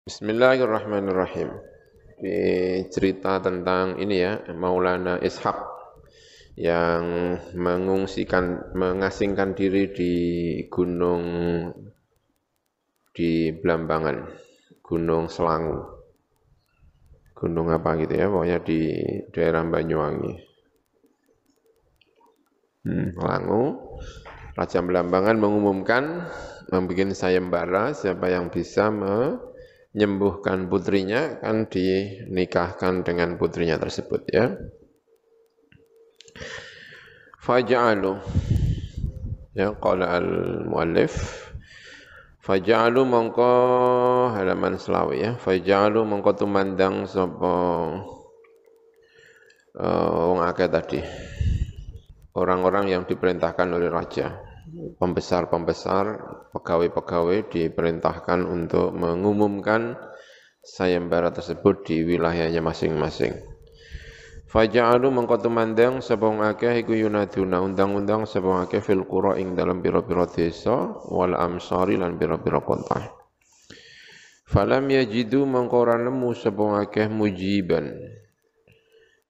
Bismillahirrahmanirrahim. Di cerita tentang ini ya, Maulana Ishaq yang mengungsikan, mengasingkan diri di gunung di Blambangan, Gunung Selangu. Gunung apa gitu ya, pokoknya di daerah Banyuwangi. Hmm, Selangu, Raja Blambangan mengumumkan membuat sayembara siapa yang bisa me menyembuhkan putrinya kan dinikahkan dengan putrinya tersebut ya. Faja'alu ya qala al-muallif. Faja'alu mongko halaman selawi ya. Faja'alu mongko tumandang sapa uh, wong akeh tadi. Orang-orang yang diperintahkan oleh raja pembesar-pembesar, pegawai-pegawai diperintahkan untuk mengumumkan sayembara tersebut di wilayahnya masing-masing. Faja'alu mengkotu mandang sebong akeh iku yunaduna undang-undang sebong akeh fil qura ing dalam biro-biro desa wal amsari lan biro-biro kota. Falam yajidu mengkora nemu akeh mujiban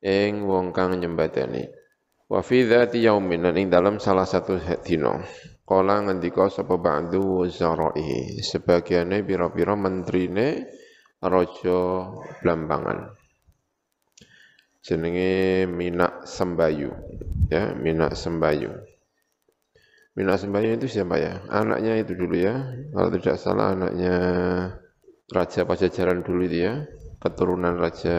ing wong kang nyembateni. Wa fi dzati yaumin ing dalam salah satu dina. Kala ngendika sapa ba'du wazara'i sebagiane pira-pira menterine raja Blambangan. Jenenge Minak Sembayu. Ya, Minak Sembayu. Minak Sembayu itu siapa ya? Anaknya itu dulu ya. Kalau tidak salah anaknya Raja Pajajaran dulu itu ya. Keturunan Raja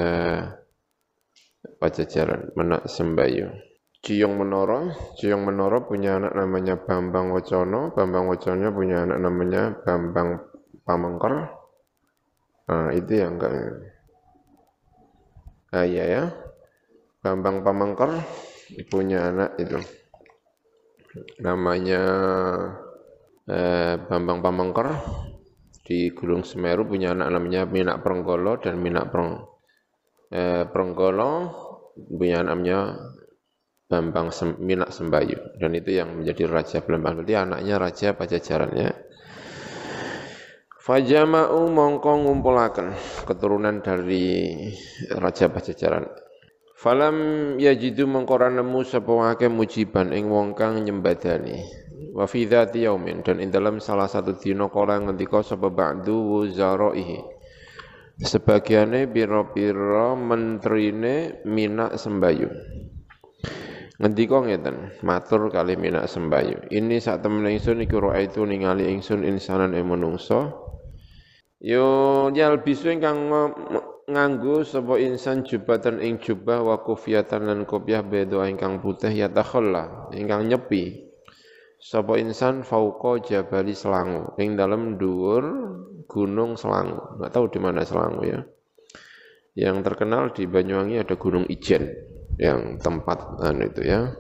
Pajajaran, Minak Sembayu. Ciyong Menoro, Ciyong Menoro punya anak namanya Bambang Wacono, Bambang Wacono punya anak namanya Bambang Pamengker. Nah, itu yang enggak. Ah iya ya. Bambang Pamengker punya anak itu. Namanya eh, Bambang Pamengker di Gunung Semeru punya anak namanya Minak Prenggolo dan Minak Preng eh, Prenggolo punya anak namanya Bambang Minak Sembayu dan itu yang menjadi raja Bambang. Berarti anaknya raja Pajajaran ya Fajama'u mongko ngumpulaken keturunan dari raja Pajajaran. Falam yajidu mengkora nemu sapa mujiban ing wong kang nyembadani. Wa fi dzati yaumin. Dan ing dalam salah satu dina kala ngendika sapa ba'du wuzaraihi. Sebagiane pira-pira menterine minak sembayu Ngendika ngeten, matur kali minak sembayu. Ini saat temen ingsun iku itu ningali ingsun insanan ing menungso. Yo nyal bisu ingkang nganggo sapa insan jubatan ing jubah wa kufiyatan lan kopiah beda ingkang putih ya takhalla ingkang nyepi. Sapa insan fauqa jabali Selangu ing dalam dhuwur gunung Selangu. Enggak tahu di mana Selangu ya. Yang terkenal di Banyuwangi ada Gunung Ijen yang tempat anu itu ya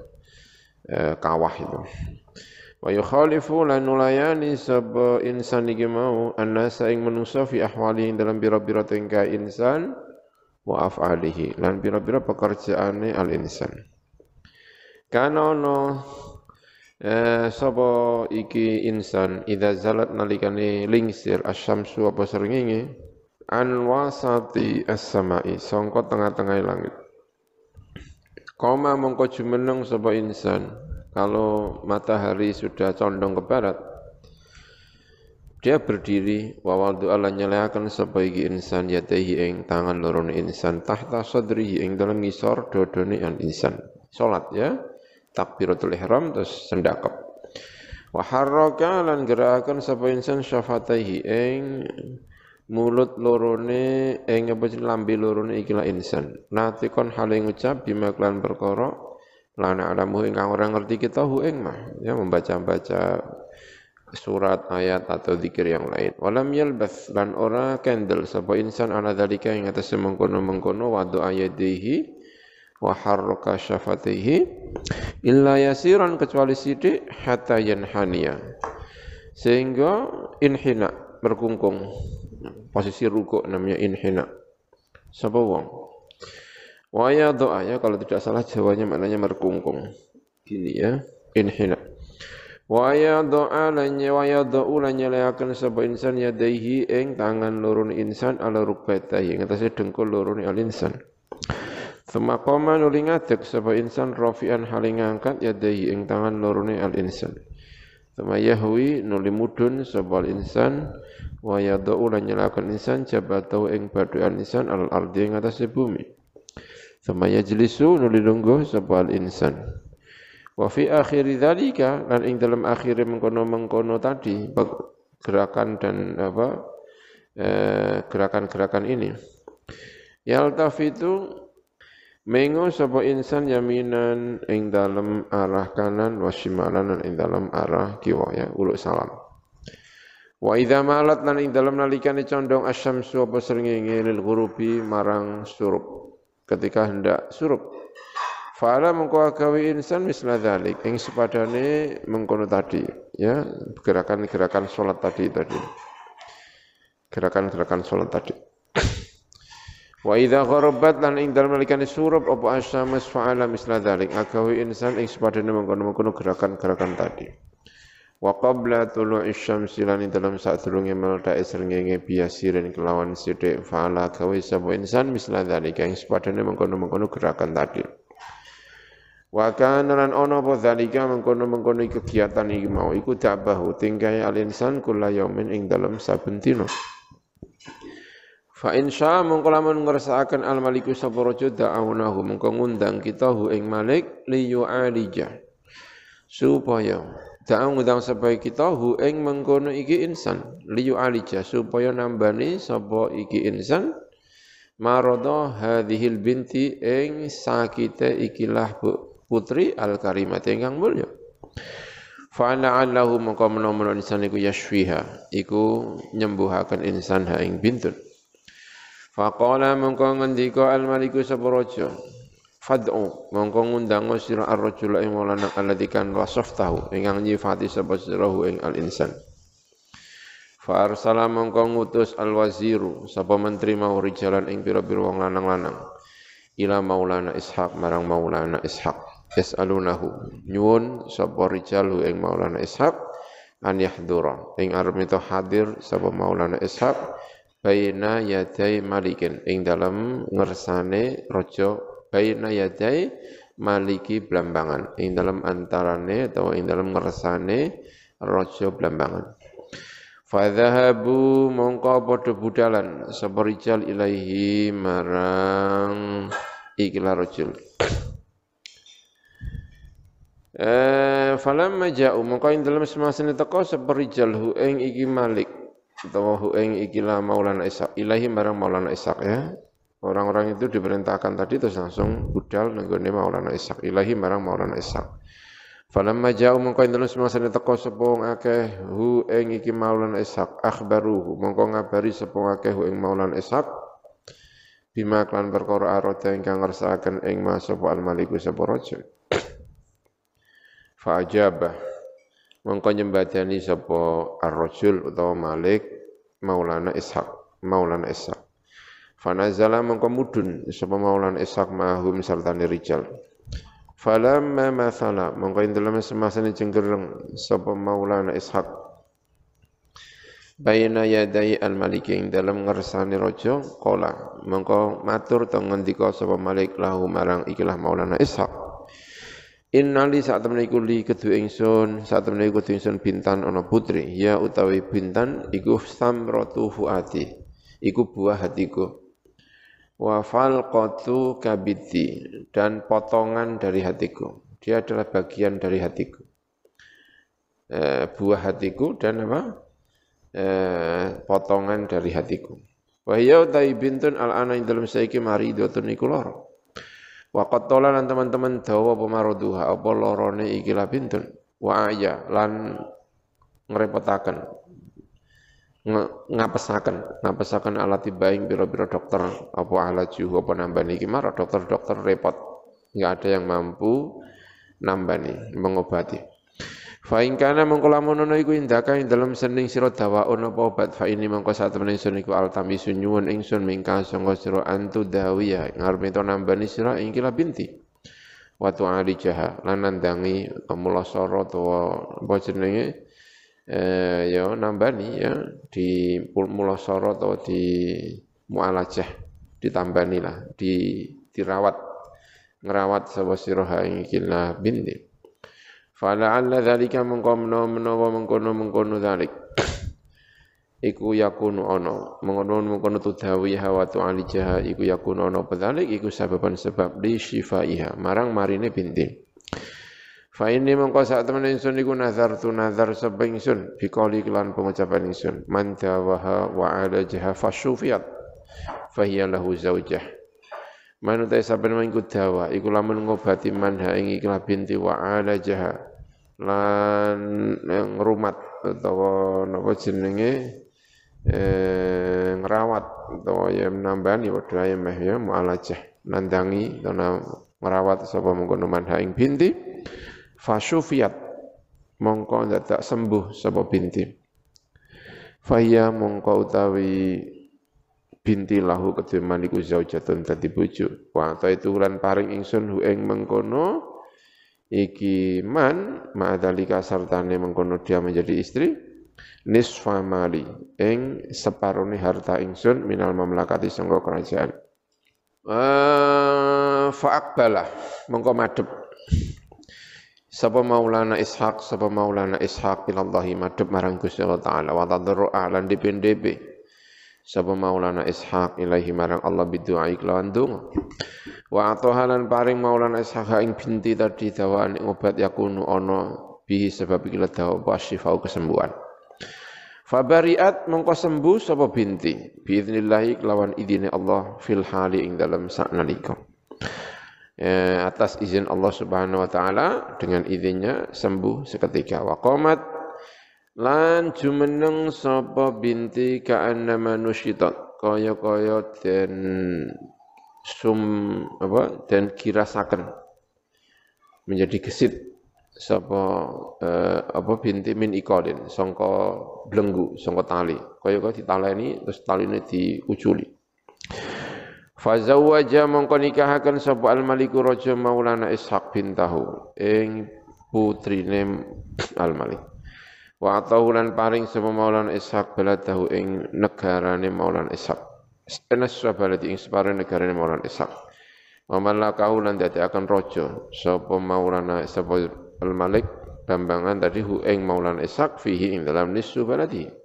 eh, kawah itu. Wa yukhalifu lan nulayani sab insan iki mau annasa ing manusa fi ahwalihi dalam bira-bira tingkah insan wa af'alihi lan bira-bira pekerjaane al insan. Kana ono eh, sapa iki insan idza zalat nalikane lingsir asyamsu apa srengenge an wasati as-samai sangka tengah-tengah langit Koma mongko jumeneng sapa insan? Kalau matahari sudah condong ke barat dia berdiri wa wadu ala nyalakan sapa iki insan? Yatehi ing tangan loro insan tahta sadrihi ing dalam ngisor dodone an insan. Salat ya. Takbiratul ihram terus sendakep. Wa harraka lan gerakan sapa insan syafataihi ing mulut lorone ing apa jeneng lambe lorone ikilah insan. Natikon hale ngucap bima klan perkara lan alamu ingkang ora ngerti kita hu ing mah. Ya membaca-baca surat ayat atau zikir yang lain. Walam yalbath lan ora kendel sapa insan ana dalika ing atas mengkono-mengkono wa ayatihi wa harraka syafatihi illa yasiran kecuali sidik hatta yanhaniya. Sehingga inhina berkungkung posisi ruku namanya inhina. Sapa wong? Waya doa ya kalau tidak salah jawanya maknanya merkungkung. Gini ya, inhina. Wa yadha'a lan wa yadha'u lan nyeleaken sapa insan yadaihi ing tangan loro insan ala rukbatahi ing atase dengkul loro al insan. Thumma qama nuli ngadeg sapa insan rafi'an haling ngangkat yadaihi ing tangan loro al insan. Thumma yahwi nuli mudun sapa insan wa yadha'u lan nyeleaken insan jabatahu ing badukan insan al ardi ing atase bumi. Thumma yajlisu nuli lungguh sapa insan. Wa fi akhiri dzalika lan ing dalam akhir mengkono-mengkono tadi gerakan dan apa eh, gerakan-gerakan ini. Yaltafitu mengo sapa insan yaminan ing dalam arah kanan wa shimalan ing dalam arah kiwa ya uluk salam. Wa idza malat lan ing dalam nalikane condong asyamsu apa srengenge lil ghurubi marang surup ketika hendak surup. Fa'ala mengko agawe insan misla dzalik ing sepadane mengkono tadi ya gerakan-gerakan salat tadi tadi. Gerakan-gerakan salat tadi. Wa idza gharabat lan ing dalem nalikane surup apa asyamus fa'ala misla dzalik agawe insan ing sepadane mengkono-mengkono gerakan-gerakan tadi Wa qabla tulu'i syamsi lan dalam saat durunge meledak srengenge biasirin kelawan sithik fa'ala gawe sapa insan misla dzalik ing sepadane mengkono-mengkono gerakan tadi Wa kana lan ana apa zalika mengkono-mengkono kegiatan iki mau iku dabahu tingkai al-insan kula yaumin ing dalem saben dina. Fa insya mongko lamun ngersakaken al-maliku sapa raja da'awnahu mongko ngundang kita hu ing malik li yu'alija. Supaya da'a ngundang supaya kita hu ing mengkono iki insan li yu'alija supaya nambani sapa iki insan marodo hadhil binti ing sakite ikilah putri al-karimat ingkang mulya. Fa la'allahu maka menawa insan iku yashfiha iku nyembuhaken insan ha ing bintun. Fa qala mongko ngendika al-maliku sapa raja Fad'u. Mongko ngundang sira ar-rajula ing maulana alladzi kan wasaftahu ingkang nyifati sapa sirahu ing al-insan. Fa arsala mongko ngutus al-waziru. Sapa menteri mau rijalan ing pira-pira wong lanang-lanang. Ila maulana Ishaq marang maulana Ishaq. Yas'alunahu. Nyuwun sapa rijalu ing Maulana Ishaq. An yahdura. Ing arep hadir sapa Maulana Ishaq. Baina yadai malikin. Ing dalam ngersane raja baina yadai maliki blambangan. Ing dalam antarane atau ing dalam ngersane raja blambangan. Fadhahabu mongko padha budalan. Sapa rijal ilaihi marang ikilah rajul. Eh falamma ja'u mongko ing dalem semasane teko seperijal hu ing iki Malik. Utawa hu ing iki la Maulana Ishaq ilahi barang Maulana Ishaq ya. Orang-orang itu diperintahkan tadi terus langsung budal nenggone Maulana Ishaq ilahi barang Maulana Ishaq. Falamma ja'u mongko ing dalem semasane teko sapa akeh hu ing iki Maulana Ishaq akhbaruhu mongko ngabari sapa akeh hu ing Maulana Ishaq bima klan perkara arata ingkang ngersakaken ing ma sapa al-maliku sapa raja. Fa'ajabah mongko nyembadani sapa ar-rajul utawa Malik Maulana Ishaq Maulana Ishaq Fanazala mongko mudun sapa Maulana Ishaq mahum sartane rijal. Falamma mathala mongko ing dalem semasane cenggereng sapa Maulana Ishaq Bayna yadai al-malik ing dalam ngersani raja qala mongko matur to ngendika sapa Malik lahu marang ikilah Maulana Ishaq Innali saat temen iku li ingsun, saat temen iku ingsun bintan ana putri, ya utawi bintan iku samratu fuati, iku buah hatiku. Wa falqatu kabiti dan potongan dari hatiku. Dia adalah bagian dari hatiku. E, buah hatiku dan apa? E, potongan dari hatiku. Wa hiya utawi bintun al-ana ing dalem saiki maridotun iku lara. Wa qattala lan teman-teman dawa pemaruduha apa lorone iki la bintun wa aya lan ngrepotaken ngapesaken ngapesaken alat tibaing pira-pira dokter apa alaju apa nambani iki marah dokter-dokter repot. Enggak ada yang mampu nambani mengobati. Fa in kana ana iku indaka ing dalem sening sira dawaun apa obat fa ini mongko sak temen ingsun iku altamisu nyuwun ingsun mingka sangga sira antu dawiya ngarep to nambani sira ing binti. Watu alijaha lan nandangi mulasara utawa eh ya nambani ya di mulasara atau di mualajah ditambani lah di dirawat ngerawat sapa sira ing kila binti fala alla dzalika mengkono menawa mengkono mengkono dzalik. Iku yakunu ana mengono mengkono tudawi hawa tu iku yakunu ana pedalik iku sababan sebab li syifaiha marang marine binti Fa ini mengko sak temen ingsun iku nazar tu nazar sapa ingsun. Biqali kelan pengucapan ingsun. Man dawaha wa ala jaha fasyufiyat fa hiya lahu zaujah Man utai saben mengikut dawa iku lamun ngobati man ha ing ikhlas binti wa ala jaha. Lan ngrumat utawa napa jenenge eh, ngerawat atau ya menambani padha ya meh ya mualajah. Nandangi atau merawat sapa mengkono manha ing binti fasyufiyat mongko dadak sembuh sapa binti. Faya mongko utawi binti lahu kedhe maniku zaujatun dadi bojo wa ta itu lan paring ingsun hu ing mengkono. Iki man ma'adhalika sartane mengkono dia menjadi istri. Nisfa mali ing separone harta ingsun minal mamlakati sangga kerajaan. Uh, fa'akbalah mongko madhep Sapa Maulana Ishaq, sapa Maulana Ishaq ilallahi madhep marang Gusti Allah taala wa tadarrua lan dipendhepe. Sapa Maulana Ishaq ilahi marang Allah bidu'a iklawan donga. Wa atohalan paring Maulana Ishaq ing binti tadi dawaan obat yakunu ana bihi sebab iki dawa wasyifau kesembuhan. Fabariat mengko sembuh sapa binti biiznillah kelawan idine Allah fil hali ing dalam saknalika. Eh, atas izin Allah Subhanahu wa taala dengan izinnya sembuh seketika. Wa qamat lan jumeneng sapa binti ka'annama nusyitat. Kaya-kaya den sum apa dan kirasaken. Menjadi gesit sapa eh, apa binti min iqalin sangka blenggu sangka tali. Kaya kaya ditaleni terus taline diuculi Fazawwaja mongko nikahaken sapa al-maliku raja Maulana Ishaq bintahu ing putrine al-Malik. Wa atahu lan paring sapa Maulana Ishaq baladahu ing negarane Maulana Ishaq. Enas baladi ing separe negarane Maulana Ishaq. Wa malakahu lan akan raja sapa Maulana sapa al-Malik dambangan tadi hu ing Maulana Ishaq fihi ing dalam nisu baladi.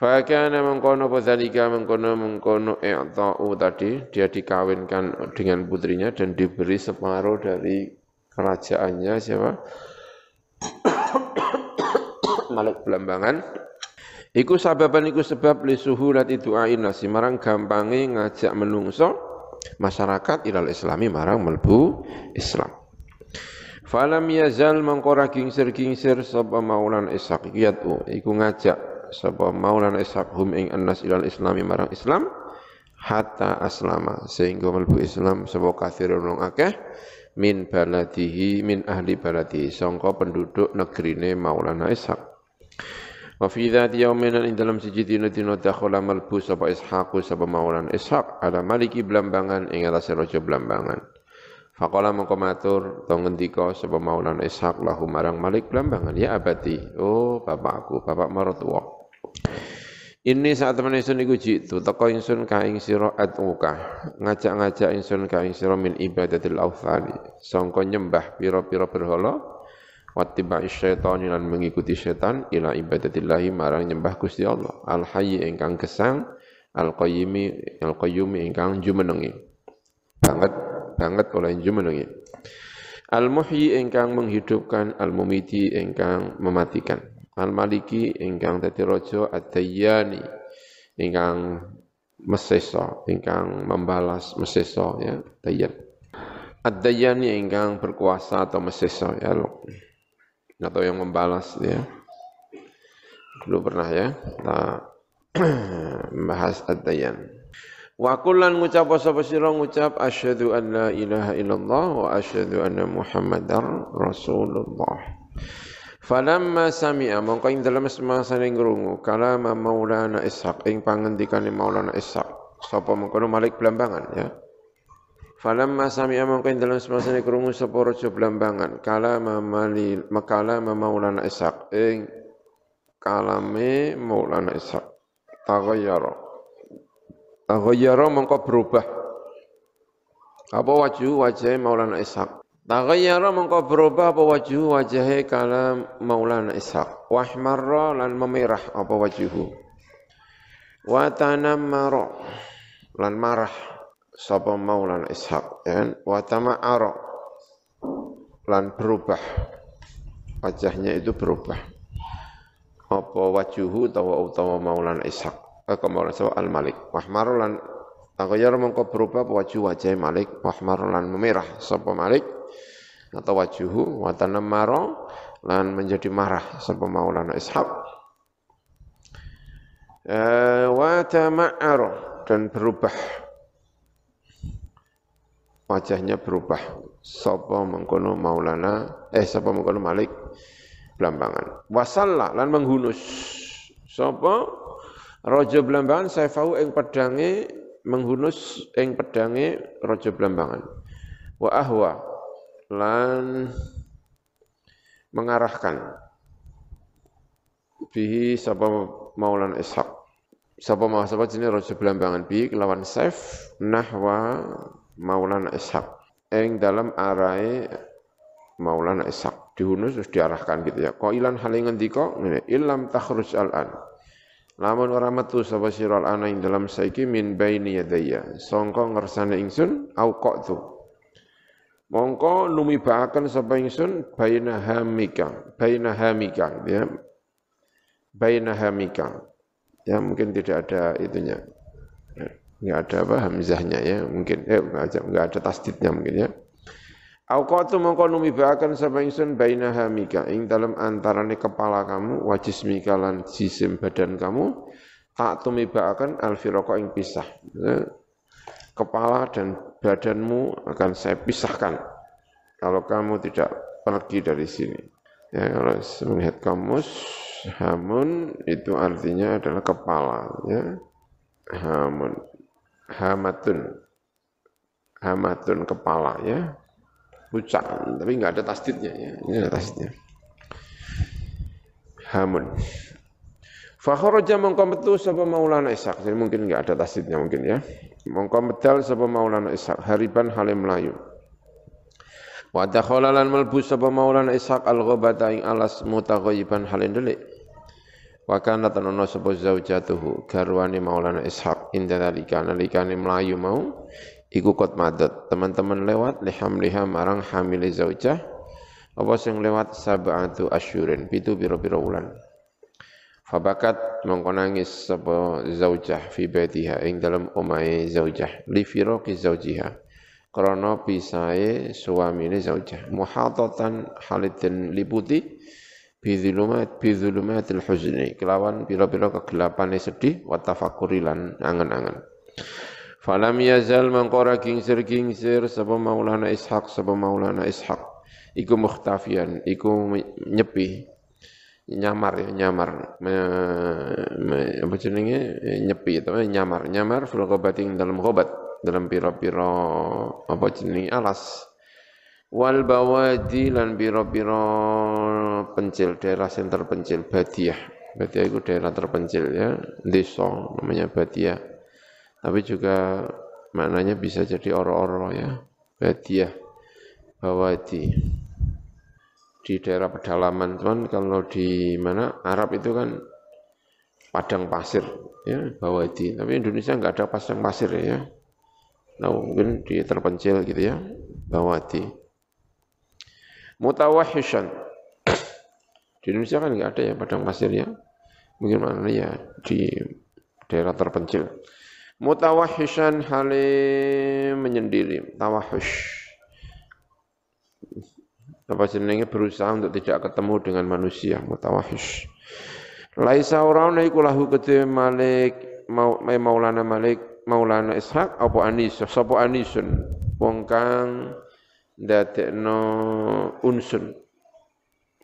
Fakana mengkono padzalika mengkono mengkono i'ta'u tadi dia dikawinkan dengan putrinya dan diberi separuh dari kerajaannya siapa? Malik Belambangan. Iku sababan iku sebab li suhulati du'ain nasi marang gampange ngajak menungso masyarakat ilal islami marang melbu Islam. Falam yazal mengkora kingsir-kingsir sapa maulan Ishaq yatu iku ngajak sapa maulan Ishaq hum ing annas ilal islami marang Islam hatta aslama. Sehingga melbu Islam sapa kathirun wong akeh min baladihi min ahli baladihi. Sangka penduduk negrine Maulana Ishaq. Wa fi dzati yaumin ing dalam siji dina dina dakhala malbu sapa Ishaq sapa Maulana Ishaq ala maliki blambangan ing atase raja blambangan. Faqala mengko matur to ngendika sapa Maulana Ishaq lahu marang Malik Blambangan. Ya abadi oh bapakku bapak maratuwa ini saat teman insun iku jitu teko insun ka ing sira atuka ngajak-ngajak insun ka ing sira min ibadatil authani sangka nyembah pira-pira berhala wattiba syaitani lan mengikuti setan ila ibadatillahi marang nyembah Gusti Allah al hayy ingkang gesang al qayyimi al qayyumi ingkang jumenengi banget banget oleh jumenengi. Al-muhyi ingkang menghidupkan, al-mumiti ingkang mematikan. Al-maliki ingkang dadi raja, ad-dayyani ingkang meseso, ingkang membalas meseso ya, dayyan. Ad-dayyani ingkang berkuasa atau meseso ya, atau yang membalas ya. Dulu pernah ya, kita membahas ad-dayyan. Wa kullan ngucap sapa sira ngucap asyhadu an la ilaha illallah wa asyhadu anna muhammadar rasulullah. Falamma sami'a mongko ing dalem semasa ning krungu kalama Maulana Ishaq ing pangendikane Maulana Ishaq. Sapa mengkono Malik Blambangan ya. Falam masami amangkain dalam semasane krungu sapa raja blambangan? Kala mamali makala maulana Ishaq ing kalame Maulana Ishaq. Taghayyara. Taghayyara mongko berubah. Apa wajhu wajah Maulana Ishaq taghayyara mongko berubah apa wajhu wajah kala Maulana Ishaq. Wahmarra lan memerah apa wajhu? Wa tanammara lan marah sapa Maulana Ishaq ya wa tama'ara lan berubah. Wajahnya itu berubah. Apa wajuhu utawa utawa Maulana Ishaq? Eh Maulana Ishaq Al-Malik. Wahmar lan Taghayyar mengko berubah wajah wajah Malik? Wahmar lan memerah sapa Malik atau wajuhu wa tanammara lan menjadi marah sapa Maulana Ishaq. Eh, wa dan berubah. Wajahnya berubah. Sapa mengkono maulana eh sapa mengkono malik blambangan wasalla lan menghunus. Sapa? Raja blambangan saifahu ing pedange menghunus ing pedange raja blambangan wa ahwa lan mengarahkan. Bihi sapa maulana ishaq. Sapa mau sapa jenenge raja blambangan bi kelawan saif nahwa Maulana Ishaq. Eng dalam arai Maulana Ishaq. Dihunus terus diarahkan gitu ya. Qailan hale ngendika? Ngene illam takhruj al-an. Lamun ora metu sapa sira ana ing dalam saiki min baini yadayya. Sangka ngersane ingsun au qatu mongko lumibaken sapa ingsun baina hamika baina hamika ya. Baina hamika. Ya mungkin tidak ada itunya. Nggak ada apa hamzahnya ya mungkin. Eh nggak ada nggak ada tasdidnya mungkin ya. Auqatu mongko numibakan sapa ingsun baina hamika. Ing dalam antarane kepala kamu wajismika lan jisim badan kamu tak tumibakan alfiroko ing pisah ya. kepala dan badanmu akan saya pisahkan kalau kamu tidak pergi dari sini. Ya kalau melihat kamus hamun itu artinya adalah kepala ya. Hamun hamatun hamatun kepala ya. Pucat tapi nggak ada tasdidnya ya. Ini ada tasdidnya. Hamun Fakharaja mongko metu sapa Maulana Ishaq. Jadi mungkin enggak ada tasdidnya mungkin ya. Mongko medal sapa Maulana Ishaq hariban halim melayu. Wa dakhala lan malbu sapa Maulana Ishaq al-ghabata alas mutaghayyiban halin delik. Wa kana tanono sapa zaujatuhu garwane Maulana Ishaq inda dalika nalikane melayu mau iku kot madat teman-teman lewat liham liham marang hamile zaujah apa sing lewat sab'atu asyurin pitu pira-pira wulan Fabakat mongko nangis sapa zaujah fi baitiha ing dalam omahe zaujah li firaqi zaujiha krana pisahe suamine zaujah. Muhatatan halidin liputi bidhulumat bidhulumatil huzni kelawan pira-pira kegelapane sedih wa tafakuri lan angen-angen. Falam yazal mangkora kingsir-kingsir sapa maulana ishaq sapa maulana ishaq. Iku mukhtafian iku nyepi nyamar ya nyamar. Me, me, apa jenenge? Nyepi itu nyamar. Nyamar fil dalam obat dalam pira-pira apa jenenge? Alas. Wal bawadi lan pira-pira pencil, daerah yang terpencil, Badiah. Badiah itu daerah terpencil ya, desa namanya Badiah. Tapi juga maknanya bisa jadi oro-oro ya, Badiah, Bawadi. Di daerah pedalaman, cuman kalau di mana Arab itu kan padang pasir ya, Bawadi. Tapi Indonesia nggak ada padang pasir ya. Nah, mungkin di terpencil gitu ya, Bawadi. Mutawahishan di Indonesia kan nggak ada ya padang pasir ya. Mungkin mana ya di daerah terpencil. Mutawahishan halim menyendiri, tawahush. Apa jenenge berusaha untuk tidak ketemu dengan manusia, mutawahish. Laisa orang iku lahu Malik mau Maulana Malik Maulana Ishaq apa Anis sapa Anisun wong kang ndadekno unsun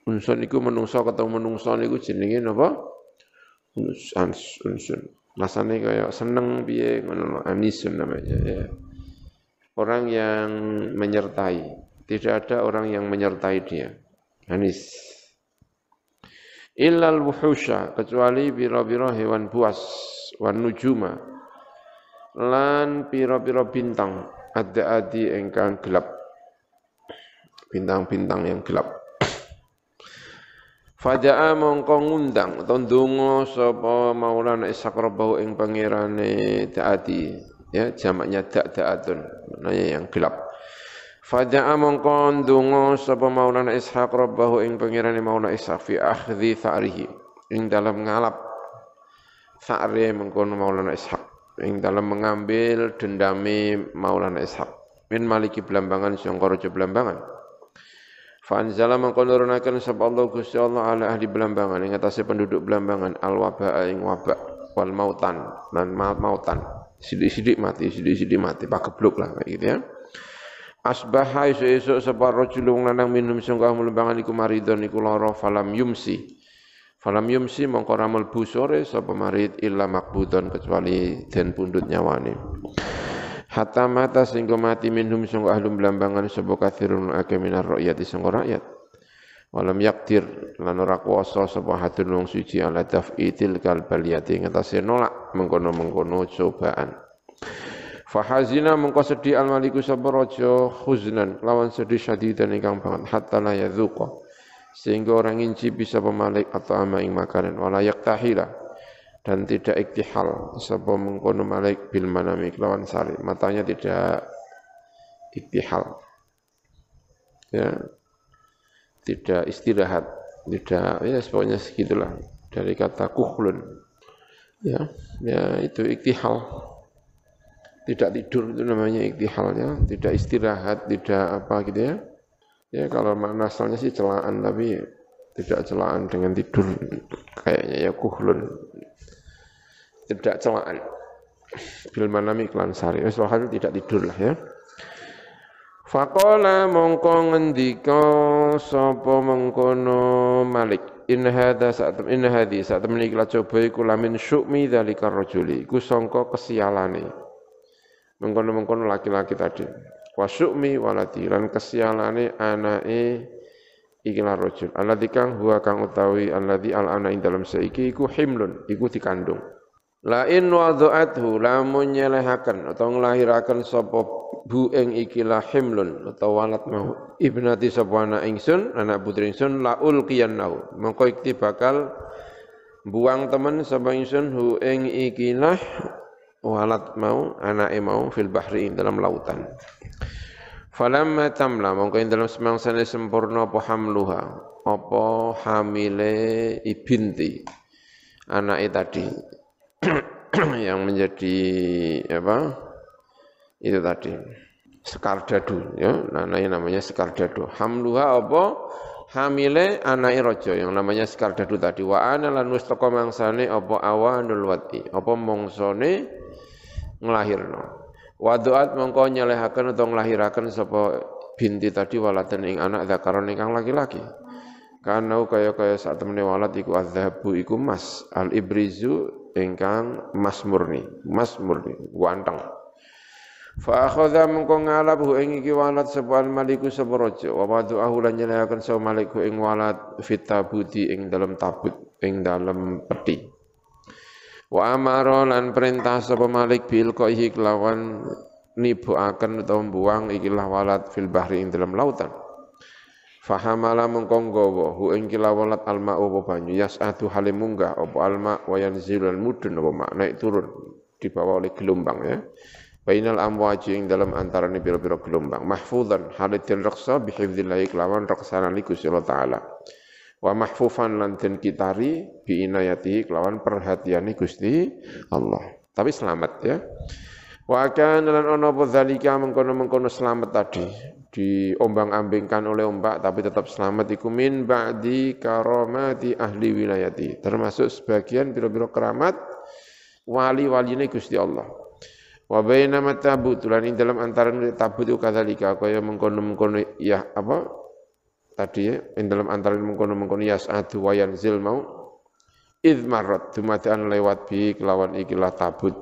Unsun iku menungso ketemu menungso niku jenenge napa? Unsun. unsun. Rasane kaya seneng piye ngono anisun namanya ya. orang yang menyertai. Tidak ada orang yang menyertai dia. Anis. Illal wuhusha, kecuali biro-biro hewan buas, wan nujuma, lan piro-piro bintang, ada adi engkang gelap. Bintang-bintang yang gelap. Faja'a mongko ngundang utawa ndonga sapa Maulana Ishaq Rabbahu ing pangerane Da'ati ya jamaknya Da'atun maknanya yang gelap Faja'a mongko ndonga sapa Maulana Ishaq Rabbahu ing pangerane Maulana Ishaq fi akhdhi tha'rihi ing dalam ngalap tha'ri mengkono Maulana Ishaq ing dalam mengambil dendami Maulana Ishaq min maliki Blambangan sangka raja Blambangan Fanzala mangko nurunaken sapa Allah Gusti Allah ala ahli Belambangan ing atase penduduk Belambangan al wabaa ing wabak wal mautan dan mautan. Sidik-sidik mati, sidik-sidik mati, pakebluk lah kayak gitu ya. Asbaha isu-isu sapa rajul wong lanang minum sungguh melembangan iku maridon iku lara falam yumsi. Falam yumsi mongko ramal busore sapa marid? Illa makbudon kecuali den pundut nyawane. Hatta mata sehingga mati minhum sungguh ahlum belambangan sapa kathirun ake minar rakyat sungguh rakyat. Walam yaktir lan ora kuwasa sapa hadun wong suci ala taf'itil kal baliyati ngatasi nolak mengkono-mengkono cobaan Fahazina mengko sedih al maliku sapa khuznan lawan sedih syadidan ingkang banget hatta la yadzuqa. Sehingga orang inci bisa pemalik atau ama ing makanan wala yaktahila. Dan tidak iktihal sapa mengkono malik bil manami kelawan sari. Matanya tidak iktihal. Ya. Tidak istirahat tidak ya pokoknya segitulah. Dari kata kuhlun. Ya ya itu iktihal tidak tidur itu namanya iktihal ya tidak istirahat tidak apa gitu ya. Ya kalau makna asalnya sih celaan tapi tidak celaan dengan tidur kayaknya ya kuhlun. Tidak celaan. Bil manami klan sari. Wis tidak tidur lah ya. Faqala mongko ngendika sapa mengkono Malik. In hadza saat in hadhi saat temen iki coba iku lamin syukmi dzalika rajuli. Iku sangka kesialane mengkono-mengkono laki-laki tadi. Wa syukmi waladi lan kesialane anake ikilah rajul alladzi kang huwa kang utawi alladzi al ana ing dalam saiki iku himlun iku dikandung. Lain wadha'athu lamun nyelehaken atau nglahiraken sapa bu ing iki himlun atau walat mau. Ibnati sapa anak ingsun anak putri ingsun la ulqiyannahu. Mongko iki bakal buang temen sapa ingsun hu ing iki walat mau anake mau fil bahri dalam lautan. Falamma tamla mongko ing dalam semangsane sempurna apa hamluha? Apa hamile ibinti anake tadi. Yang menjadi apa? Itu tadi. Sekardadu ya. Namanya namanya sekardadu. Hamluha apa? Hamile anai rojo yang namanya sekardadu tadi. Wa ana lan mustaqam mangsane apa? Awanul wati. Apa mongsone nglahirno wa duat mongko nyelehaken utawa nglahiraken sapa binti tadi walaten ing anak zakaron ingkang laki-laki. Karena kaya kaya saat temene walat iku azhabu iku mas al ibrizu ingkang mas murni mas murni wanteng. Fa akhadha mengko ngalab ing iki walat sapa al maliku sapa wa wadu'ahu lan nyelayaken sapa maliku ing walat fit ing dalam tabut ing dalam peti wa amara lan perintah sapa malik bil qaihi kelawan nibuaken utawa buang ikilah walat fil bahri ing dalam lautan Fahamala mengkonggowo hu ing kilawalat alma apa banyu yas'atu halim munggah apa alma wa yanzilul mudun apa mak naik turun dibawa oleh gelombang ya. Bainal amwaji ing dalam antarane pira-pira gelombang mahfuzan halitin raksa bihifdzillah kelawan raksana li Gusti Allah taala. Wa mahfufan lan den kitari bi inayati kelawan perhatiane Gusti Allah. Tapi selamat ya. Wa kana lan ana apa zalika mengkono-mengkono selamat tadi diombang-ambingkan oleh ombak tapi tetap selamat iku min ba'di karamati ahli wilayati termasuk sebagian biro-biro keramat wali-waline Gusti Allah wa baina matabut lan ing dalam antaran tabut itu kadzalika kaya mengkono-mengkono ya apa tadi ya ing dalam antaran mengkono-mengkono yas'adu wa yanzil mau id marrat dumadian lewat bi kelawan ikilah tabut.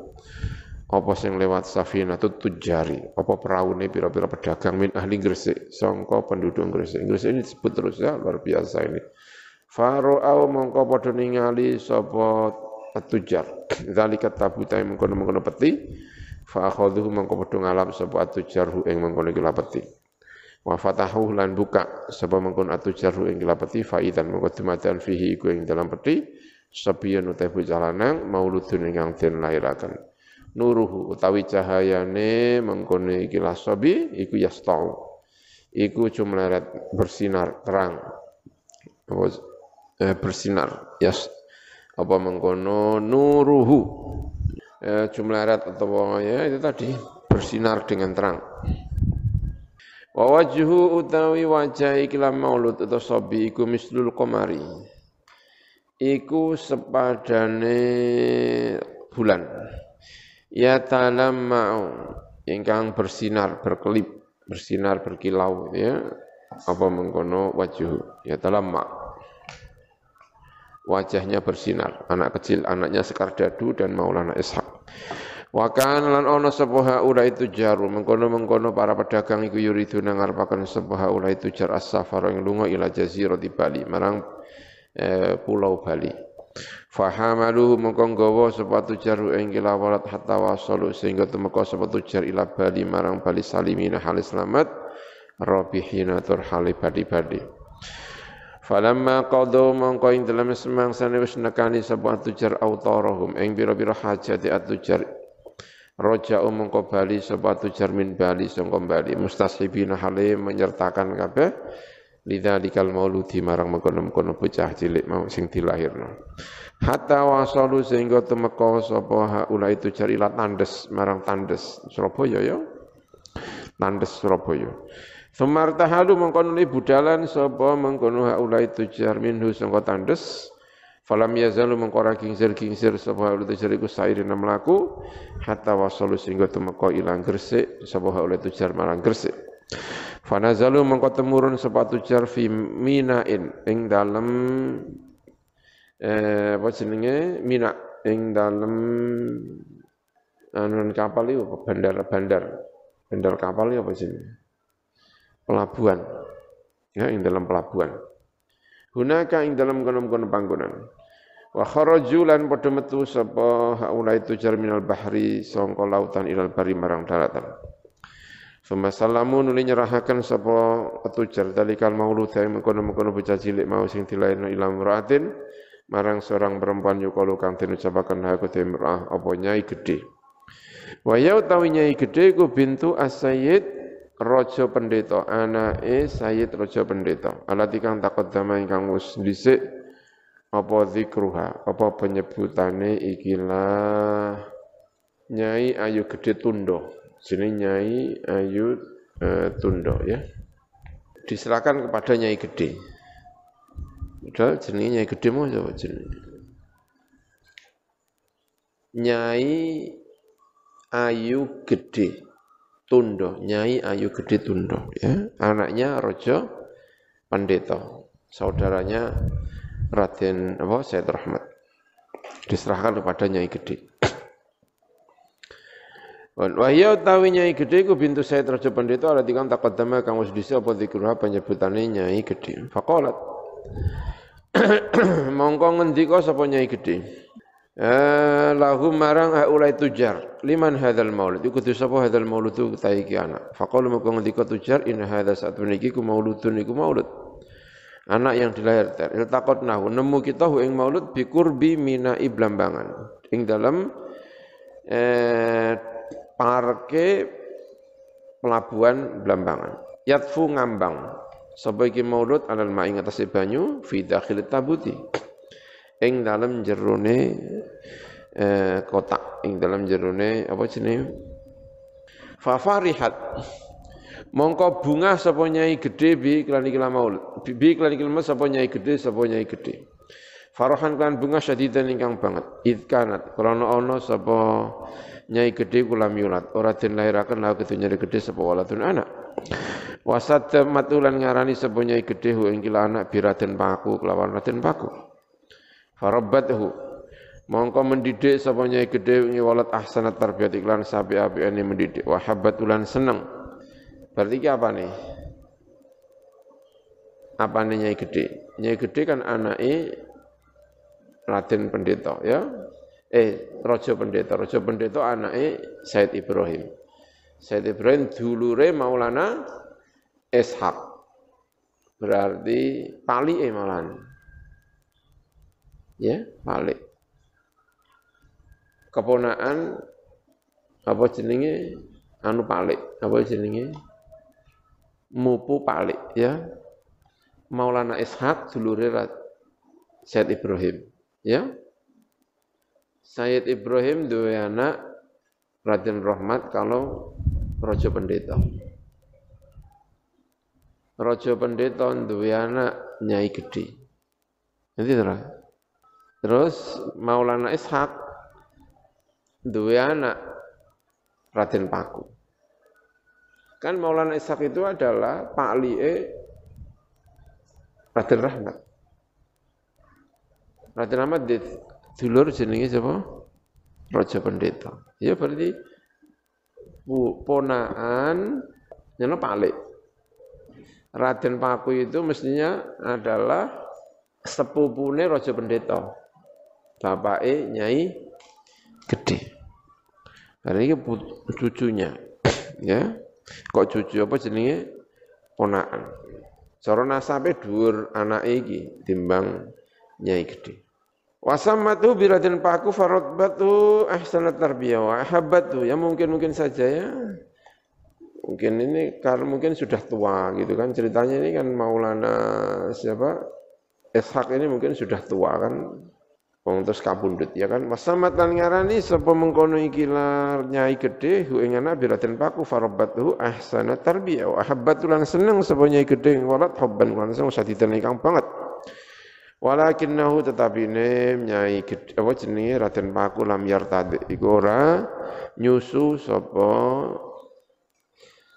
Apa sing lewat safina tujari? Apa peraune pira-pira pedagang? Min ahli Gresik sangka penduduk Gresik. Gresik ini disebut terus ya luar biasa ini. Faro'au mongko padha ningali sapa tujar zalika tabuta mengkono-mengkono peti. Fa akhadhu mongko padha ngalap sapa tujar hu ing mengkono iki peti wa fatahu lan buka sapa mengkono atujar hu ing peti fa idan mongko dumadakan fihi iku ing dalam peti sabiyan utawi bocah lanang mauludun ingkang den lairaken nuruhu utawi cahayane mengkono iki lasabi iku yastau. Iku cumleret bersinar terang. Eh, bersinar yes apa mengkono nuruhu. Eh, jumlah arat atau ya itu tadi bersinar dengan terang wa wajhu utawi wajah ikilah maulud atau sobi iku mislul komari iku sepadane bulan ya mau ingkang bersinar berkelip bersinar berkilau ya apa mengkono wajhu ya mau wajahnya bersinar. Anak kecil, anaknya Sekar Dadu dan Maulana Ishak. Wa kana lan ana sapa haula itu jaru mengkono-mengkono para pedagang iku yuridu nang ngarepaken sapa haula itu jar as-safar ing lunga ila di Bali marang eh, pulau Bali. Fahamaluhu mengko nggawa sapa tujaru ing kilawalat hatta wasalu sehingga temeka sapa tujar ila Bali marang Bali salimina halis selamat rabihina tur hali badi-badi. Falamma qadu mongko ing dalam semangsane wis nekani sapa tujar autarahum ing pira-pira hajati atujar Roja mongko bali sapa tujar min bali sangka bali. Mustasibina hale menyertakan kabeh. Lidzalikal mauludi marang mengkono-mengkono bocah cilik mau sing dilahirno. Hatta wasalu sehingga temeka sapa haula itu carilah tandes marang tandes Surabaya ya. Tandes Surabaya. Sumar tahalu mengkono budalan sapa mengkono haulai tujar minhu sangka tandes falam yazalu mengkora kingsir-kingsir sapa haulai tujar iku sairina mlaku hatta wasalu sehingga temeka ilang gresik sapa haulai tujar marang gresik. Fanazalu mengko temurun sapa tujar fi minain ing dalem eh apa jenenge? Mina ing dalem anu kapal itu bandar-bandar bandar kapal itu apa jenenge? Pelabuhan. Ya ing dalam pelabuhan hunaka ing dalam kono-kono panggonan? Wa kharaju lan padha metu sapa haula itu minal bahri sangka lautan ilal bari marang daratan. Suma salamu nuli nyerahaken sapa tujar dalikal maulud yang mengkono-mengkono bocah cilik mau sing dilairno ila muraatin marang seorang perempuan yukalu kang den ucapaken ha kutemrah apa nyai gedhe? Wa ya utawi nyai gedhe ku bintu as-sayyid Rojo Pendeta, anake Sayyid Rojo Pendeta. Alati kang taqaddama ingkang wis dhisik apa zikruha, apa penyebutane ikilah Nyai Ayu Gede Tundo. Sini Nyai Ayu uh, Tundo ya. Diserahkan kepada Nyai Gede. Udah jenenge Nyai Gede mau coba jenenge. Nyai Ayu Gede. Tundo, Nyai Ayu Gede Tundo, ya. Anaknya Rojo Pendeta, saudaranya Raden apa Said Rahmat. Diserahkan kepada Nyai Gede. Wahya utawi Nyai Gede ku bintu Said Raja Pendeta ala dikang taqaddama kang wis dhisik apa dikruha penyebutane Nyai Gede. Faqalat Mongko ngendika sapa Nyai Gede? Eh, lahu marang haulai tujar. Liman hadzal maulud? Iku kudu sapa hadzal maulud tu ta iki anak. Faqala moko ngendika tujar in hadza saat niki ku mauludun iku maulud. Anak yang dilahirkan. Iltaqatnahu nemu kita hu ing maulud bi qurbi mina iblambangan. Ing dalam eh parke pelabuhan Blambangan. Yatfu ngambang. Sapa iki maulud? Alal ma ing atase banyu fi dakhil tabuti ing dalam jerone eh, kotak ing dalam jerone apa jenenge? Fa farihat. Mongko bunga sapa nyai gedhe bi kelani kila maul bi kelani kila sapa nyai gedhe sapa nyai gedhe. Farahan kan bunga syadidan ingkang banget. Idkanat krana ana sapa nyai gedhe kula miulat. Ora den lahiraken la kedu nyai gedhe sapa waladun anak. Wasat matulan ngarani sapa nyai gedhe ing kila anak biraden paku kelawan raden paku Farabbathu mongko mendidik sapa nyai gedhe ing walad ahsanat tarbiyat iklan sapi apiane mendidik. Wa habatulan seneng. Berarti ki apa nih? Apa nih nyai gede nyai gede kan anake Raden Pendeta ya? Eh Raja Pendeta. Raja Pendeta anake Said Ibrahim. Said Ibrahim dulure Maulana Ishak berarti pali malan ya pali keponaan apa jenenge anu palik apa jenenge mupu palik ya Maulana Ishak dulure Said Ibrahim ya Sayyid Ibrahim dua anak Raden Rahmat kalau Rojo Pendeta. Rojo Pendeta dua anak Nyai Gede. Nanti terus. Terus Maulana Ishak dua anak Raden Paku. Kan Maulana Ishak itu adalah Pak Lie Raden Rahmat. Raden Rahmat dulur jenenge sapa? Raja Pendeta. Ya berarti ponaan nyono palik. Raden Paku itu mestinya adalah sepupune Raja Pendeta. Bapake Nyai Gede. Karena ini cucunya. Ya. Kok cucu apa jenenge? Ponaan. Cara nasabe dhuwur anake iki timbang Nyai Gede. Wasamatu biradin paku batu ahsanat tarbiyah wa ahabbatu. Ya mungkin-mungkin saja ya. Mungkin ini karena mungkin sudah tua gitu kan. Ceritanya ini kan Maulana siapa? Ishak ini mungkin sudah tua kan. Wong terus kabundut ya kan. Wasamat lan ngarani sapa mengkono ikilar nyai gede hu ing anak biratin paku batu ahsanat tarbiyah wa ahabbatu lan seneng sapa nyai gede walat hubban lan seneng sadidan ingkang banget. Walakinnahu tetapi ne nyai apa jenenge Raden Paku lam yartad iku ora nyusu sapa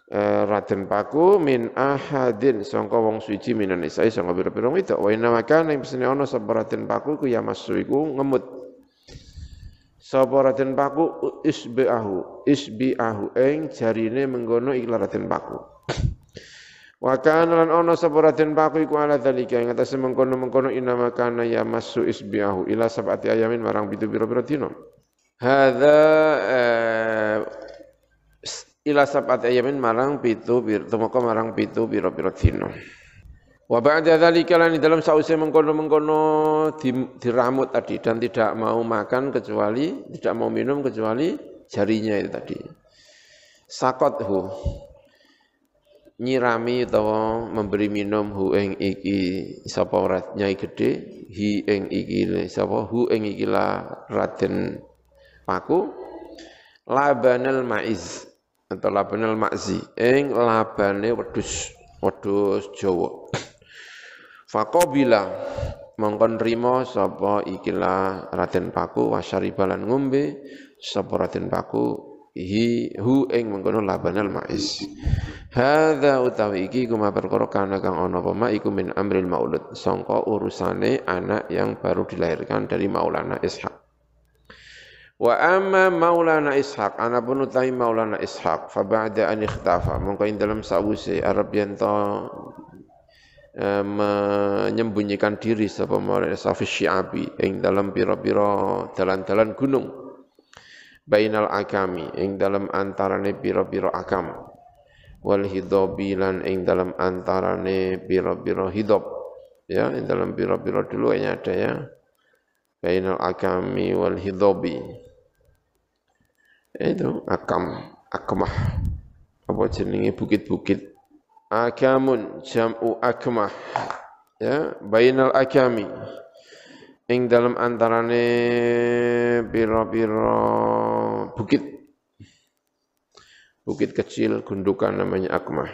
Raden Paku min ahadin sangka wong suci minan isai sangka pira-pira itu wa inna makana ing pesene ana sapa Raden Paku ku ya masu iku ngemut. Sapa Raden Paku isbiahu isbiahu ing jarine menggono iklan Raden Paku. Wa kana lan ono sapa Raden Paku iku ala dalika ing atase mengkono-mengkono inama kana ya masu isbiahu ila sab'ati ayamin marang pitu pira-pira dina. Hadza eh, ila sab'ati ayamin marang pitu tumeka marang pitu pira-pira dina. Wa ba'da dzalika lan dalam sause mengkono-mengkono diramut tadi dan tidak mau makan kecuali tidak mau minum kecuali jarinya itu tadi. Sakothu nyirami utawa memberi minum hu ing iki sapa nyai gede hi ing iki sapa hu ing iki la Raden Paku labanal maiz atau labanal ma'zi ing labane wedhus wedhus Jawa. Faqabila mongkon rimo sapa ikilah Raden Paku wasyaribalan ngombe sapa Raden Paku hi hu ing mengkono labanal maiz hadza utawi iki kuma perkara kana kang ana apa iku min amril maulud. Sangka urusane anak yang baru dilahirkan dari Maulana Ishak wa amma Maulana Ishak ana pun utawi Maulana Ishak fa ba'da an ikhtafa. Mongko ing dalam sawise Arab yanto eh, menyembunyikan diri sapa Maulana Safi Syiabi ing dalam pira-pira dalan-dalan gunung. Bainal akami ing dalam antarane pira-pira akam wal hidobi lan ing dalam antarane pira-pira hidob. Ya ing dalam pira-pira dulu ini ada ya. Bainal akami wal hidobi itu akam akmah. Apa jenenge? Bukit-bukit. Akamun jam'u akmah. Ya bainal akami. Ing dalam antarane pira-pira bukit. Bukit kecil gundukan namanya Akmah.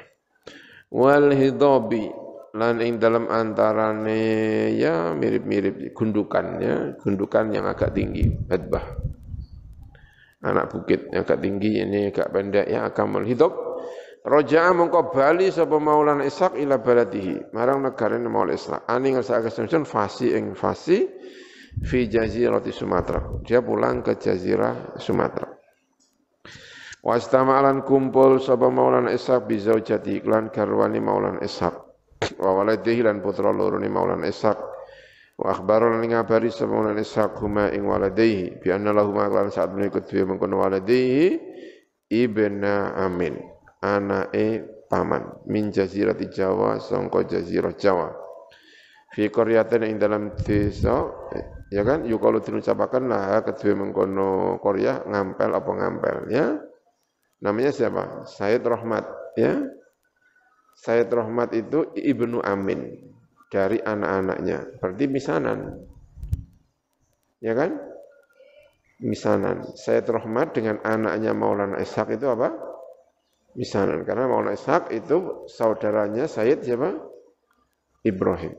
Wal hidabi lan ing dalam antarane ya mirip-mirip gundukan ya. Gundukan yang agak tinggi badbah anak bukit yang agak tinggi ini agak pendek ya akamul hidab Raja'a mongko bali sapa Maulana Ishaq ila baladihi marang negara Maulana Ishaq ani ngersa kesemsun fasi ing fasi fi jazirati Sumatera. Dia pulang ke jazirah Sumatera. Wastama'alan kumpul sapa Maulana Ishaq bi zaujati iklan garwani Maulana Ishaq. Wa waladihi lan putra loro ni Maulana Ishaq. Wa akhbaro lan ngabari sapa Maulana Ishaq huma ing waladihi bi anna lahuma lan saat menikut dhewe mengkono waladihi ibna Amin anake paman min jazirati Jawa sangka jazirah Jawa fi qaryatin ing dalam desa ya kan yuk kalau diucapakan lah kedua mengkono Korea ngampel apa ngampel ya Namanya siapa? Said Rahmat, ya. Said Rahmat itu Ibnu Amin dari anak-anaknya. Berarti misanan. Ya kan? Misanan. Said Rahmat dengan anaknya Maulana Ishaq itu apa? Misanan. Karena Maulana Ishaq itu saudaranya Said siapa? Ibrahim.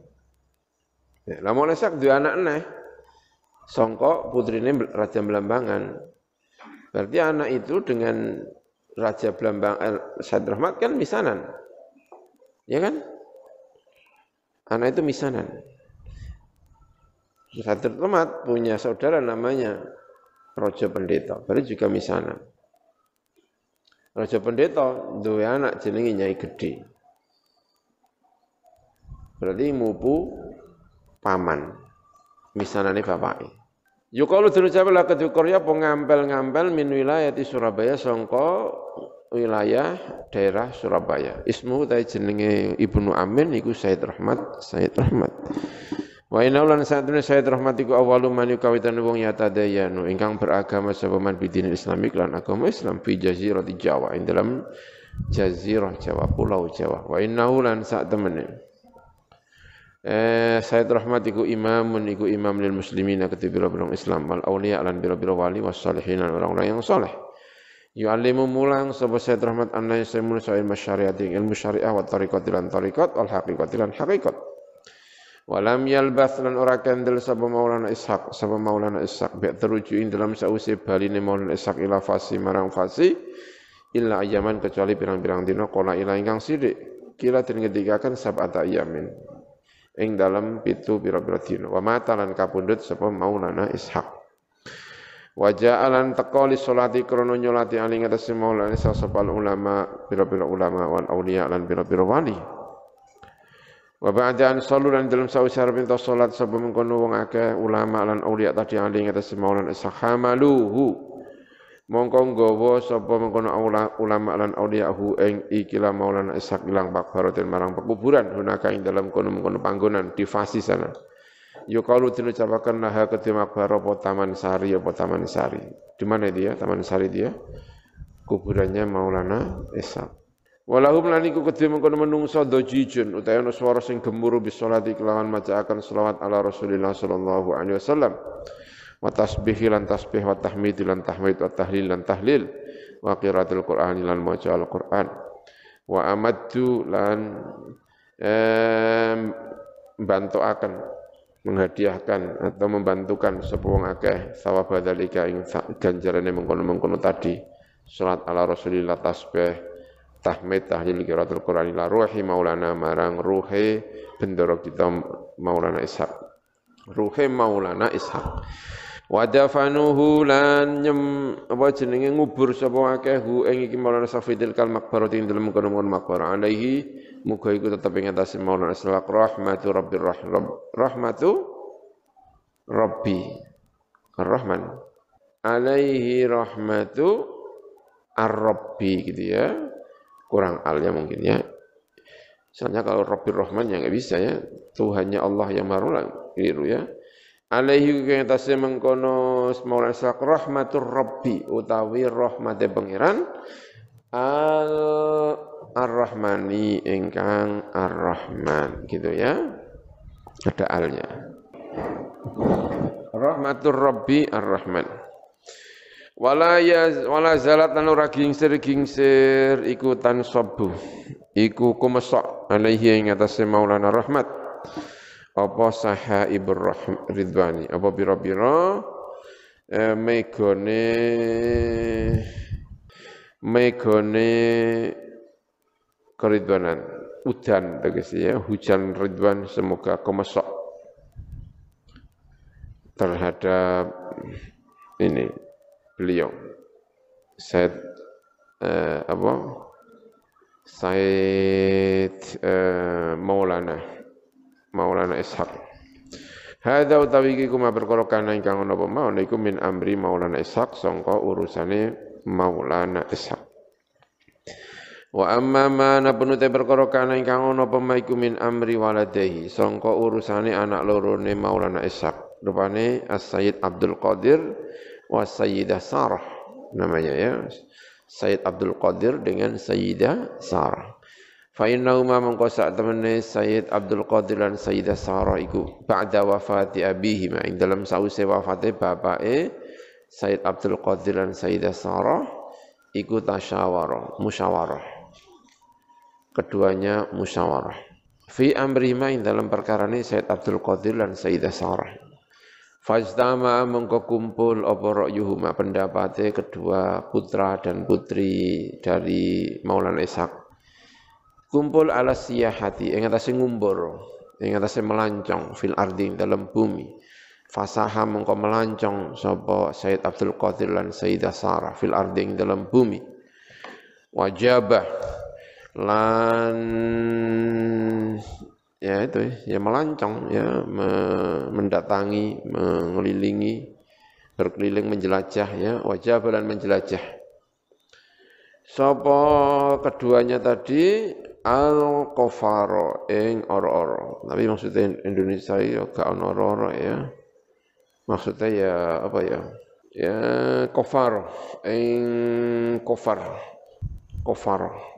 Ya, lah Maulana Ishaq dua anak nih. Songkok putrinya Raja Belambangan. Berarti anak itu dengan Raja Blambang eh, Said Rahmat kan misanan. Ya kan? Anak itu misanan. Said Rahmat punya saudara namanya Raja Pendeta, berarti juga misanan. Raja Pendeta dua anak jenenge Nyai Gede. Berarti mupu paman. Misanane bapaknya. Yukalu dinucap lah ke Korea pengampel-ngampel min wilayah di Surabaya songko wilayah daerah Surabaya. Ismu tadi jenenge Ibnu Amin iku Said Rahmat, Said Rahmat. Wa inna lan satune Said Rahmat iku awalu man yukawitan wong yatadayanu ingkang beragama sapa man bidin Islamik lan agama Islam fi jazirah Jawa ing dalam jazirah Jawa pulau Jawa. Wa inna lan sak temene Eh, Sayyid Rahmat iku imamun iku imam lil muslimin ketika biro-biro Islam wal auliya lan biro-biro wali was salihin orang-orang yang soleh. Yu'allimu mulang sapa Sayyid Rahmat anna yasmun sa'il masyariati ilmu syariah wa tariqat lan tariqat wal haqiqat lan haqiqat. Walam yalbath lan ora kendel sapa Maulana Ishaq sapa Maulana Ishaq bi terujuin dalam sause baline Maulana Ishaq ila fasi marang fasi illa ayaman kecuali pirang-pirang dina qala ila ingkang sithik. Kila den ngendikaken sab'ata ayamin ing dalam pitu pira-pira dina. Wa mata lan kapundhut sapa Maulana Ishaq wa ja'alan teko li salati krana nyolati ali ngatas Maulana sapa ulama pira-pira ulama wal auliya lan pira-pira wali. Wa ba'da an sallu lan dalam sawise arep salat sapa mengkono wong akeh ulama lan auliya tadi ali ngatas Maulana Ishaq hamaluhu mongko nggawa sapa mengkono ulama lan auliyahu ing ikilah maulana ishaq ilang bakbaratin marang pekuburan hunaka ing dalam kono-kono panggonan di fasi sana yukalu diucapaken naha kedhe makbar apa taman sari apa taman sari. Di mana dia? Taman sari dia? Kuburannya maulana ishaq Walahum lan iku kedhe mengkono menungso dojijun utawa ana swara sing gemuruh bisolati kelawan macaaken selawat ala Rasulillah sallallahu alaihi wasallam. Wa tasbihi lan tasbih wa tahmid lan tahmid wa tahlil lan tahlil. Wa qiraatul qur'an lan maca al-qur'an. Wa amaddu lan bantu akan menghadiahkan atau membantukan sapa wong akeh sawab dzalika ing ganjarane mengkono-mengkono tadi. Salat ala rasulillah tasbih tahmid tahlil qiraatul qur'an ila ruhi maulana marang ruhe bendoro kita maulana ishaq. Ruhe maulana ishaq. Wadafanuhu lan nyem apa jenenge ngubur sapa akeh hu ing iki Maulana Safidil kal makbarati ing dalem kono-kono makbar alaihi muga iku tetep ing atase Maulana Sallallahu rahmatu rabbir rahim. Rahmatu rabbi. Ar-rahman. Alaihi rahmatu ar-rabbi gitu ya. Kurang al ya mungkin ya. Misalnya kalau Rabbir Rahman ya nggak bisa ya. Tuhannya Allah yang maha keliru ya. Alaihi kang tase mengkono maulana sak rahmatur rabbi utawi rahmate pangeran. Al ar-rahmani ingkang ar-rahman gitu ya. Ada alnya. Rahmatur rabbi ar-rahman. Wala ya wala zalat lan ora gingsir gingsir iku tansabu iku kumesok alaihi ing atase maulana rahmat. Apa sahaibur ridwani? Apa pira-pira? Eh, megone megone keridwanan. Udan tegese ya hujan ridwan semoga kemesok terhadap ini beliau. Said eh, apa? Said eh, Maulana. Maulana Ishaq. Hadza utawi iki kuma perkara kana ingkang ana apa? Mau niku min amri Maulana Ishaq sangka urusane Maulana Ishaq Wa amma ma napun te perkara kana ingkang ana apa iku min amri waladehi sangka urusane anak lorone Maulana Ishaq rupane As-Sayyid Abdul Qadir wa Sayyidah Sarah namanya ya Sayyid Abdul Qadir dengan Sayyidah Sarah. Fa innahuma mengko sak temene Sayyid Abdul Qadir lan Sayyidah Sarah iku ba'da wafati abihima ing dalam sause wafate bapake Sayyid Abdul Qadir lan Sayyidah Sarah iku tasyawarah, musyawarah. Keduanya musyawarah. Fi amrihima ing dalam perkara ini Sayyid Abdul Qadir lan Sayyidah Sarah. Fajtama mengko kumpul apa yuhuma pendapatnya kedua putra dan putri dari Maulana Ishak. Kumpul ala siyahati ing atase ngumbur, ing atase melancong fil ardi dalam bumi. Fasaha mengko melancong sapa Said Abdul Qadir lan Sayyidah Sarah fil ardi dalam bumi. Wajabah lan ya itu ya melancong ya mendatangi mengelilingi berkeliling menjelajah ya wajah bulan menjelajah. Sopo keduanya tadi al kofaro ing oro-oro. Tapi maksudnya Indonesia ya gak oro-oro ya. Maksudnya ya apa ya? Ya kofaro ing kofar kofaro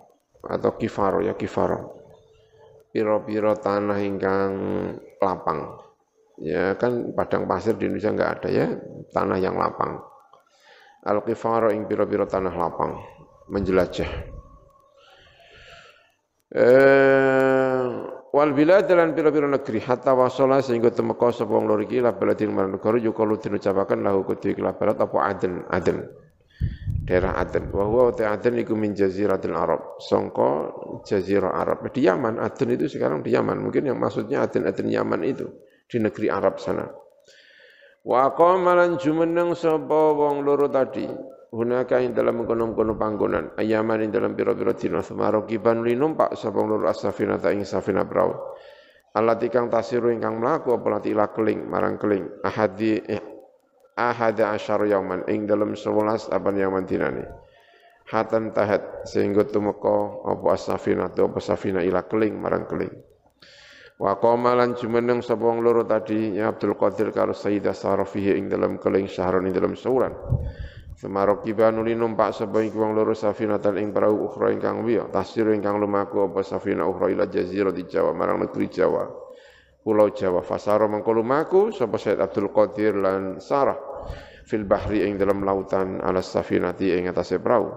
atau kifaro ya kifaro piro-piro tanah ingkang lapang. Ya kan padang pasir di Indonesia enggak ada ya, tanah yang lapang. Al-Qifaro ing piro-piro tanah lapang, menjelajah. Eh, wal bilad dan piro-piro negeri hatta wasala sehingga temeka sapa wong loro iki la negara yukalu dinucapaken lahu kudu iki balat apa aden aden daerah Aden. Wa huwa Aden iku min jaziratil Arab. Songko jazirah Arab. Di Yaman, Aden itu sekarang di Yaman. Mungkin yang maksudnya Aden-Aden Yaman itu di negeri Arab sana. Wa qamalan jumeneng sapa wong loro tadi. Hunaka ing dalam kono-kono panggonan. Ayaman ing dalam pira-pira dina semaro kiban li numpak sapa wong loro asafina ta ing safina prau. Alati kang tasiru ingkang mlaku apa lati keling marang keling. Ahadi eh, ahada asyar yauman ing dalam apan yaman dinani hatan tahat sehingga tumeka apa asafina tu apa safina ila keling marang keling. Wa qamalan jumeneng sapa loro tadi ya Abdul Qadir karo Sayyidah Sarafihi ing dalam keling syahron ing dalam Semarok kibanu li numpak sapa ing wong loro safinatan ing perahu ukhra ingkang wiya tasir ingkang lumaku apa safina ukhra ila jazirah di Jawa marang negeri Jawa Pulau Jawa. Fasara mengko lumaku sapa Said Abdul Qadir lan Sarah. Fil bahri ing dalam lautan ala safinati ing atase perahu.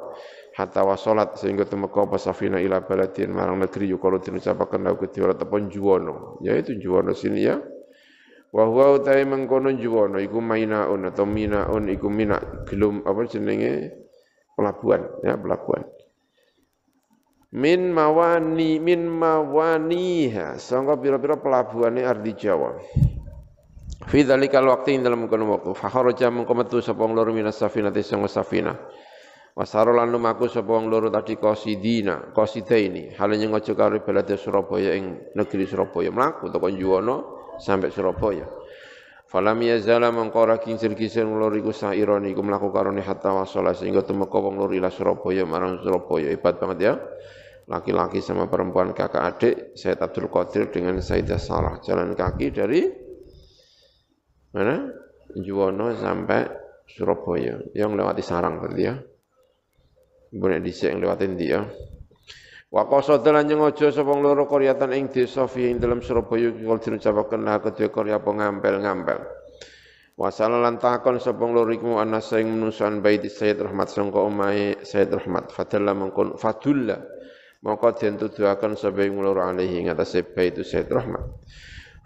Hatta wasolat sehingga temeka apa safina ila baladin marang negeri yukalu dinucapaken lahu ketiwala tepon juwono. Yaitu juwono sini ya. Wa huwa utai mengkono juwono iku mainaun atau minaun iku mina gelum apa jenenge? Pelabuhan ya pelabuhan min mawani min mawaniha. Sangka pira-pira pelabuhane ardi Jawa. Fi dzalikal waqti ing dalam kono wektu. Fa kharaja mengko metu sapa wong loro minas safinati sing safina wasaro lan lumaku sapa wong loro tadi qasidina qasidaini. Halnya ngojo karo balade Surabaya ing negeri Surabaya. Mlaku teko Juwono sampai Surabaya. Falam yazala mengkora kincir-kincir loro iku sairon iku hatta wasala sehingga temeka wong loro ila Surabaya marang Surabaya. Hebat banget ya laki-laki sama perempuan kakak adik Said Abdul Qadir dengan Sayyidah Sarah. Jalan kaki dari mana? Juwono sampai Surabaya. Yang lewati sarang tadi ya. Boleh dhisik yang lewatin dia Wa qasada lan nyengaja sapa loro qaryatan ing desa fi ing dalam Surabaya kul diucapaken lah kedua karya apa ngampel-ngampel. Wa lan takon sapa loro iku ana sing menusan bait Sayyid Rahmat sangka omahe Sayyid Rahmat. Fadalla mengkon fadulla maka den tuduhaken sapa ing loro alaihi ing atase baitu Said Rahmat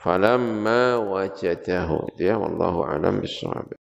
falamma wajadahu. Ya wallahu alam bisawab